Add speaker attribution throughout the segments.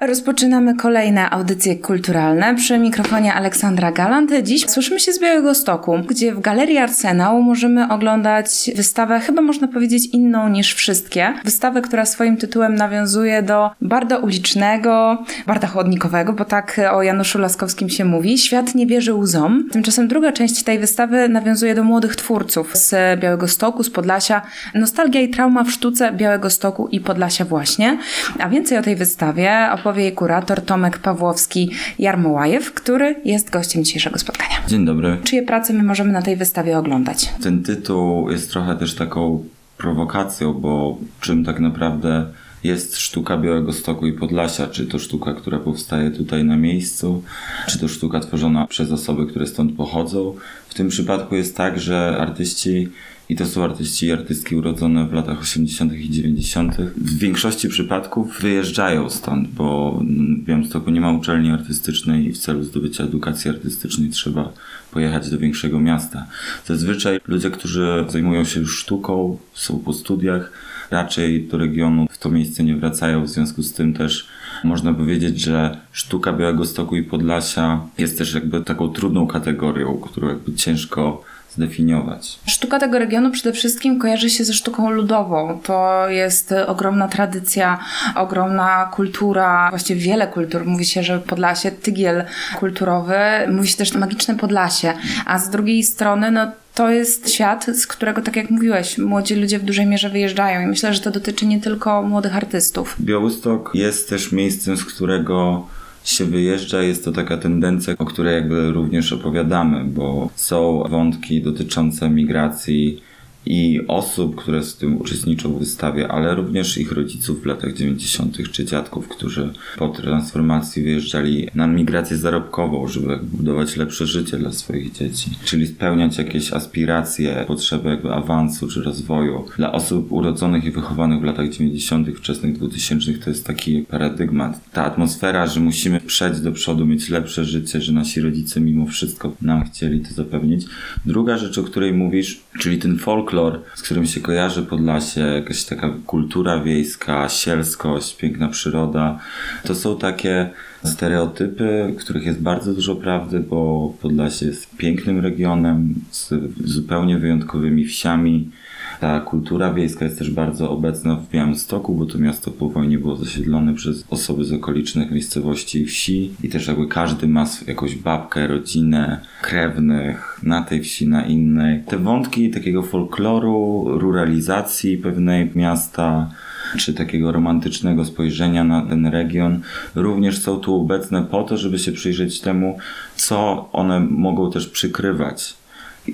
Speaker 1: Rozpoczynamy kolejne audycje kulturalne. Przy mikrofonie Aleksandra Galant. Dziś słyszymy się z Białego Stoku, gdzie w Galerii Arsenał możemy oglądać wystawę, chyba można powiedzieć inną niż wszystkie. Wystawę, która swoim tytułem nawiązuje do barda ulicznego, barda chodnikowego, bo tak o Januszu Laskowskim się mówi. Świat nie wierzy łzom. Tymczasem druga część tej wystawy nawiązuje do młodych twórców z Białego Stoku, z Podlasia. Nostalgia i trauma w sztuce Białego Stoku i Podlasia właśnie. A więcej o tej wystawie opowie jej kurator Tomek Pawłowski-Jarmołajew, który jest gościem dzisiejszego spotkania.
Speaker 2: Dzień dobry.
Speaker 1: Czyje prace my możemy na tej wystawie oglądać?
Speaker 2: Ten tytuł jest trochę też taką prowokacją, bo czym tak naprawdę jest sztuka Białego Stoku i Podlasia? Czy to sztuka, która powstaje tutaj na miejscu, czy to sztuka tworzona przez osoby, które stąd pochodzą? W tym przypadku jest tak, że artyści i to są artyści i artystki urodzone w latach 80. i 90. W większości przypadków wyjeżdżają stąd, bo w Białymstoku nie ma uczelni artystycznej i w celu zdobycia edukacji artystycznej trzeba pojechać do większego miasta. Zazwyczaj ludzie, którzy zajmują się już sztuką, są po studiach, raczej do regionu w to miejsce nie wracają, w związku z tym też można powiedzieć, że sztuka Białego Stoku i Podlasia jest też jakby taką trudną kategorią, którą jakby ciężko zdefiniować.
Speaker 1: Sztuka tego regionu przede wszystkim kojarzy się ze sztuką ludową. To jest ogromna tradycja, ogromna kultura, właściwie wiele kultur. Mówi się, że Podlasie, tygiel kulturowy, mówi się też magiczne Podlasie, a z drugiej strony, no to jest świat, z którego, tak jak mówiłeś, młodzi ludzie w dużej mierze wyjeżdżają i myślę, że to dotyczy nie tylko młodych artystów.
Speaker 2: Białystok jest też miejscem, z którego się wyjeżdża, jest to taka tendencja, o której jakby również opowiadamy, bo są wątki dotyczące migracji i osób, które z tym uczestniczą w wystawie, ale również ich rodziców w latach 90. czy dziadków, którzy po transformacji wyjeżdżali na migrację zarobkową, żeby budować lepsze życie dla swoich dzieci, czyli spełniać jakieś aspiracje, potrzeby jakby awansu czy rozwoju. Dla osób urodzonych i wychowanych w latach 90., wczesnych 2000 to jest taki paradygmat. Ta atmosfera, że musimy przejść do przodu, mieć lepsze życie, że nasi rodzice mimo wszystko nam chcieli to zapewnić. Druga rzecz, o której mówisz, czyli ten folklor, folklor, z którym się kojarzy Podlasie, jakaś taka kultura wiejska, sielskość, piękna przyroda. To są takie stereotypy, których jest bardzo dużo prawdy, bo Podlasie jest pięknym regionem z zupełnie wyjątkowymi wsiami, ta kultura wiejska jest też bardzo obecna w Białymstoku, bo to miasto po wojnie było zasiedlone przez osoby z okolicznych miejscowości i wsi i też jakby każdy ma jakąś babkę, rodzinę, krewnych na tej wsi, na innej. Te wątki takiego folkloru, ruralizacji pewnej miasta, czy takiego romantycznego spojrzenia na ten region, również są tu obecne po to, żeby się przyjrzeć temu, co one mogą też przykrywać.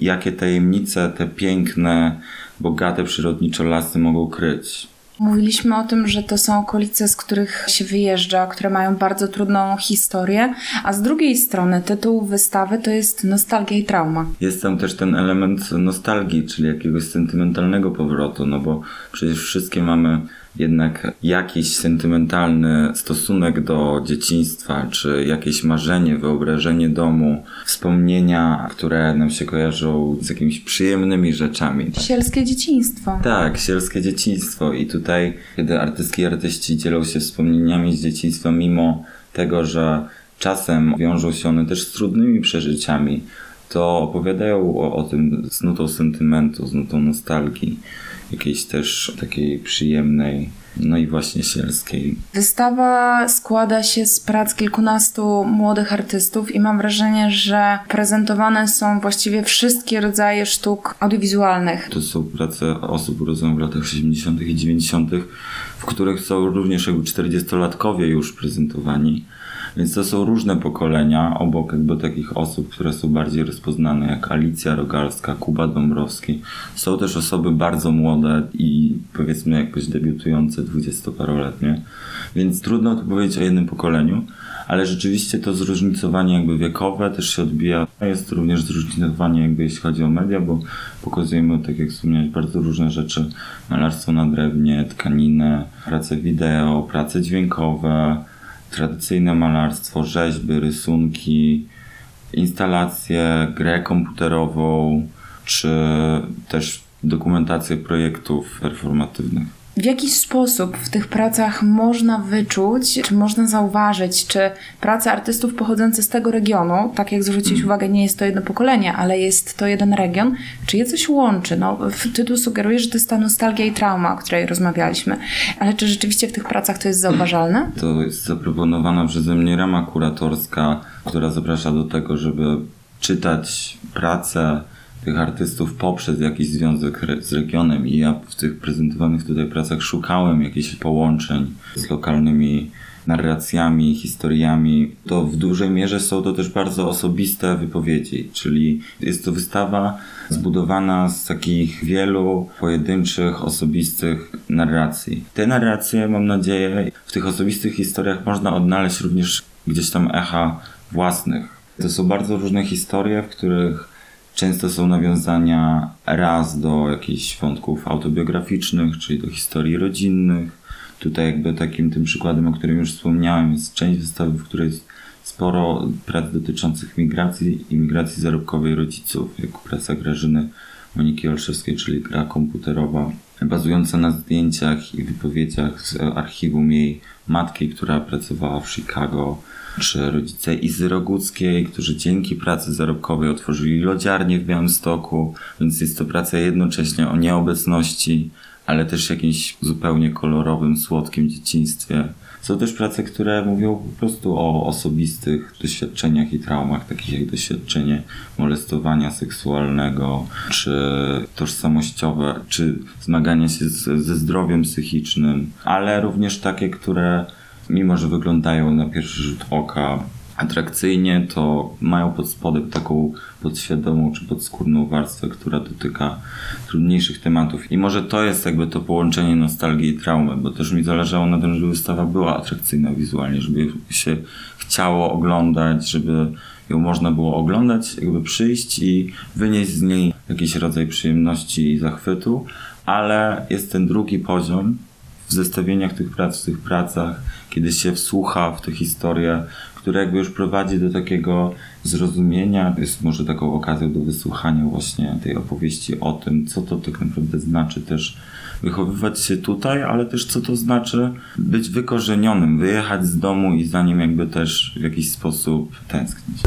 Speaker 2: Jakie tajemnice te piękne bogate przyrodniczo lasy mogą kryć.
Speaker 1: Mówiliśmy o tym, że to są okolice, z których się wyjeżdża, które mają bardzo trudną historię, a z drugiej strony tytuł wystawy to jest nostalgia i trauma.
Speaker 2: Jest tam też ten element nostalgii, czyli jakiegoś sentymentalnego powrotu, no bo przecież wszystkie mamy jednak jakiś sentymentalny stosunek do dzieciństwa, czy jakieś marzenie, wyobrażenie domu, wspomnienia, które nam się kojarzą z jakimiś przyjemnymi rzeczami.
Speaker 1: Sielskie dzieciństwo.
Speaker 2: Tak, sielskie dzieciństwo. I tutaj, kiedy artystki i artyści dzielą się wspomnieniami z dzieciństwa, mimo tego, że czasem wiążą się one też z trudnymi przeżyciami, to opowiadają o, o tym z nutą sentymentu, z nutą nostalgii jakiejś też takiej przyjemnej, no i właśnie sielskiej.
Speaker 1: Wystawa składa się z prac kilkunastu młodych artystów i mam wrażenie, że prezentowane są właściwie wszystkie rodzaje sztuk audiowizualnych.
Speaker 2: To są prace osób urodzonych w latach 80. i 90., w których są również jakby 40-latkowie już prezentowani. Więc to są różne pokolenia, obok jakby takich osób, które są bardziej rozpoznane, jak Alicja Rogalska, Kuba Dąbrowski. Są też osoby bardzo młode i powiedzmy jakoś debiutujące, dwudziestoparoletnie. Więc trudno tu powiedzieć o jednym pokoleniu, ale rzeczywiście to zróżnicowanie jakby wiekowe też się odbija. Jest również zróżnicowanie jakby jeśli chodzi o media, bo pokazujemy, tak jak wspomniałeś, bardzo różne rzeczy. Malarstwo na drewnie, tkaninę, prace wideo, prace dźwiękowe, tradycyjne malarstwo, rzeźby, rysunki, instalacje, grę komputerową, czy też dokumentację projektów performatywnych.
Speaker 1: W jaki sposób w tych pracach można wyczuć, czy można zauważyć, czy prace artystów pochodzące z tego regionu, tak jak zwrócić uwagę, nie jest to jedno pokolenie, ale jest to jeden region, czy je coś łączy? No, tytuł sugeruje, że to jest ta nostalgia i trauma, o której rozmawialiśmy, ale czy rzeczywiście w tych pracach to jest zauważalne?
Speaker 2: To jest zaproponowana przeze mnie rama kuratorska, która zaprasza do tego, żeby czytać pracę tych artystów poprzez jakiś związek z regionem i ja w tych prezentowanych tutaj pracach szukałem jakichś połączeń z lokalnymi narracjami, historiami, to w dużej mierze są to też bardzo osobiste wypowiedzi, czyli jest to wystawa zbudowana z takich wielu pojedynczych, osobistych narracji. Te narracje, mam nadzieję, w tych osobistych historiach można odnaleźć również gdzieś tam echa własnych. To są bardzo różne historie, w których Często są nawiązania raz do jakichś wątków autobiograficznych, czyli do historii rodzinnych. Tutaj jakby takim tym przykładem, o którym już wspomniałem, jest część wystawy, w której jest sporo prac dotyczących migracji i migracji zarobkowej rodziców, jak praca Grażyny Moniki Olszewskiej, czyli gra komputerowa, bazująca na zdjęciach i wypowiedziach z archiwum jej matki, która pracowała w Chicago czy rodzice Izy Roguckiej, którzy dzięki pracy zarobkowej otworzyli lodziarnię w Białymstoku, więc jest to praca jednocześnie o nieobecności, ale też jakimś zupełnie kolorowym, słodkim dzieciństwie. Są też prace, które mówią po prostu o osobistych doświadczeniach i traumach, takich jak doświadczenie molestowania seksualnego, czy tożsamościowe, czy zmagania się z, ze zdrowiem psychicznym, ale również takie, które mimo że wyglądają na pierwszy rzut oka atrakcyjnie, to mają pod spodem taką podświadomą czy podskórną warstwę, która dotyka trudniejszych tematów. I może to jest jakby to połączenie nostalgii i traumy, bo też mi zależało na tym, żeby wystawa była atrakcyjna wizualnie, żeby się chciało oglądać, żeby ją można było oglądać, jakby przyjść i wynieść z niej jakiś rodzaj przyjemności i zachwytu, ale jest ten drugi poziom, w zestawieniach tych prac, w tych pracach, kiedy się wsłucha w tę historię, która jakby już prowadzi do takiego zrozumienia, jest może taką okazją do wysłuchania właśnie tej opowieści o tym, co to tak naprawdę znaczy też wychowywać się tutaj, ale też co to znaczy być wykorzenionym, wyjechać z domu i za nim jakby też w jakiś sposób tęsknić.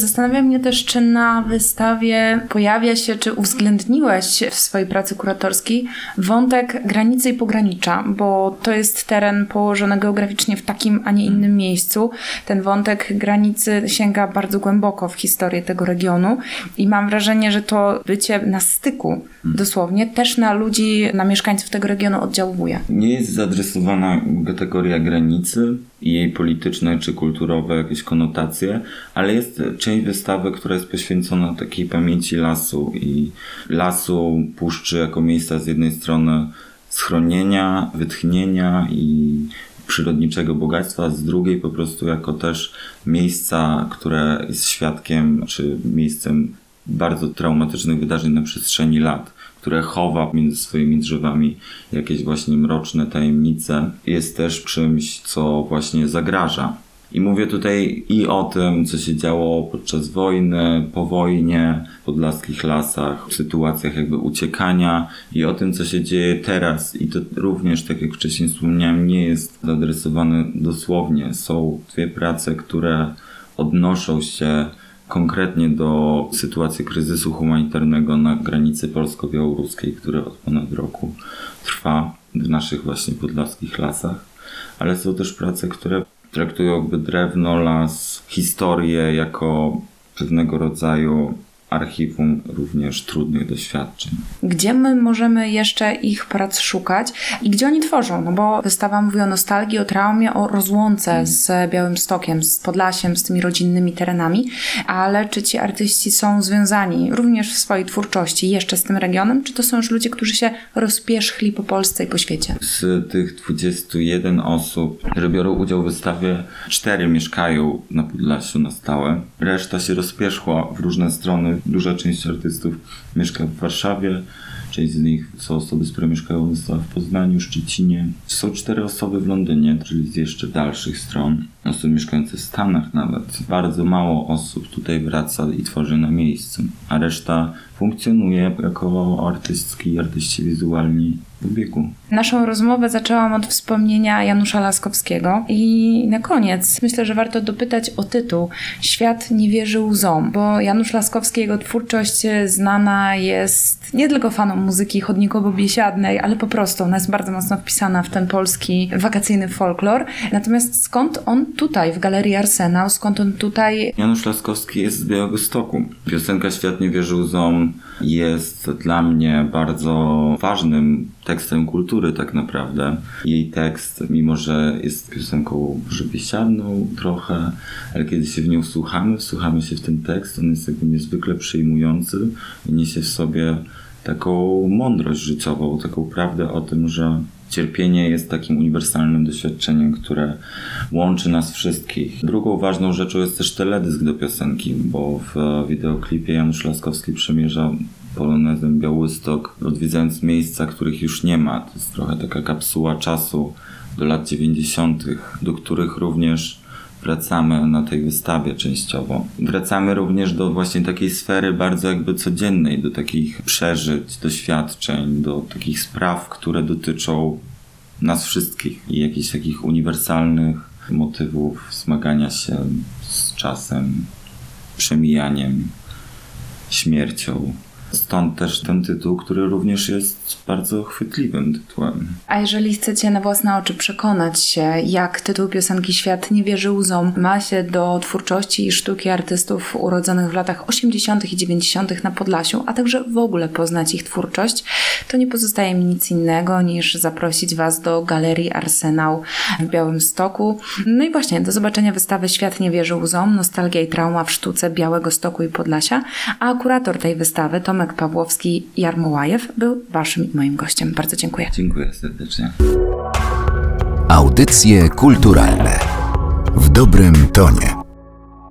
Speaker 1: Zastanawia mnie też, czy na wystawie pojawia się, czy uwzględniłeś w swojej pracy kuratorskiej wątek granicy i pogranicza, bo to jest teren położony geograficznie w takim, a nie innym miejscu. Ten wątek granicy sięga bardzo głęboko w historię tego regionu i mam wrażenie, że to bycie na styku dosłownie też na ludzi, na mieszkańców tego regionu oddziałuje.
Speaker 2: Nie jest zaadresowana kategoria granicy i jej polityczne czy kulturowe jakieś konotacje, ale jest część wystawy, która jest poświęcona takiej pamięci lasu i lasu, puszczy jako miejsca z jednej strony schronienia, wytchnienia i przyrodniczego bogactwa, z drugiej po prostu jako też miejsca, które jest świadkiem czy miejscem bardzo traumatycznych wydarzeń na przestrzeni lat, które chowa między swoimi drzewami jakieś właśnie mroczne tajemnice, jest też czymś, co właśnie zagraża. I mówię tutaj i o tym, co się działo podczas wojny, po wojnie, w podlaskich lasach, w sytuacjach jakby uciekania i o tym, co się dzieje teraz. I to również, tak jak wcześniej wspomniałem, nie jest zaadresowane dosłownie. Są dwie prace, które odnoszą się konkretnie do sytuacji kryzysu humanitarnego na granicy polsko-białoruskiej, który od ponad roku trwa w naszych właśnie podlaskich lasach. Ale są też prace, które traktują jakby drewno, las, historię jako pewnego rodzaju archiwum również trudnych doświadczeń.
Speaker 1: Gdzie my możemy jeszcze ich prac szukać i gdzie oni tworzą? No bo wystawa mówi o nostalgii, o traumie, o rozłące z Białym Stokiem, z Podlasiem, z tymi rodzinnymi terenami, ale czy ci artyści są związani również w swojej twórczości jeszcze z tym regionem, czy to są już ludzie, którzy się rozpierzchli po Polsce i po świecie?
Speaker 2: Z tych 21 osób, które biorą udział w wystawie, cztery mieszkają na Podlasiu na stałe. Reszta się rozpierzchła w różne strony Duża część artystów mieszka w Warszawie, część z nich są osoby, które mieszkają w Poznaniu, Szczecinie. Są cztery osoby w Londynie, czyli z jeszcze dalszych stron. osób mieszkających w Stanach nawet. Bardzo mało osób tutaj wraca i tworzy na miejscu, a reszta funkcjonuje jako artystki, artyści wizualni w biegu.
Speaker 1: Naszą rozmowę zaczęłam od wspomnienia Janusza Laskowskiego i na koniec myślę, że warto dopytać o tytuł Świat nie wierzy łzom, bo Janusz Laskowski, jego twórczość znana jest nie tylko fanom muzyki chodnikowo-biesiadnej, ale po prostu ona jest bardzo mocno wpisana w ten polski wakacyjny folklor. Natomiast skąd on tutaj w Galerii Arsenał, skąd on tutaj
Speaker 2: Janusz Laskowski jest z Białegostoku. Piosenka Świat nie wierzy łzom jest dla mnie bardzo ważnym tekstem kultury tak naprawdę. Jej tekst, mimo że jest piosenką biesiadną trochę, ale kiedy się w nią słuchamy, wsłuchamy się w ten tekst, on jest jakby niezwykle przyjmujący i niesie w sobie taką mądrość życiową, taką prawdę o tym, że cierpienie jest takim uniwersalnym doświadczeniem, które łączy nas wszystkich. Drugą ważną rzeczą jest też teledysk do piosenki, bo w wideoklipie Janusz Laskowski przemierza polonezem Białystok, odwiedzając miejsca, których już nie ma. To jest trochę taka kapsuła czasu do lat 90., do których również wracamy na tej wystawie częściowo. Wracamy również do właśnie takiej sfery bardzo jakby codziennej, do takich przeżyć, doświadczeń, do takich spraw, które dotyczą nas wszystkich i jakichś takich uniwersalnych motywów zmagania się z czasem, przemijaniem, śmiercią. Stąd też ten tytuł, który również jest bardzo chwytliwym tytułem.
Speaker 1: A jeżeli chcecie na własne oczy przekonać się, jak tytuł piosenki Świat nie wierzy łzom ma się do twórczości i sztuki artystów urodzonych w latach 80. i 90. na Podlasiu, a także w ogóle poznać ich twórczość, to nie pozostaje mi nic innego niż zaprosić Was do Galerii Arsenał w Białymstoku. No i właśnie, do zobaczenia wystawy Świat nie wierzy łzom, nostalgia i trauma w sztuce Białego Stoku i Podlasia, a kurator tej wystawy, Tomek Pawłowski-Jarmołajew, był Waszym i moim gościem. Bardzo dziękuję.
Speaker 2: Dziękuję serdecznie.
Speaker 3: Audycje kulturalne w dobrym tonie.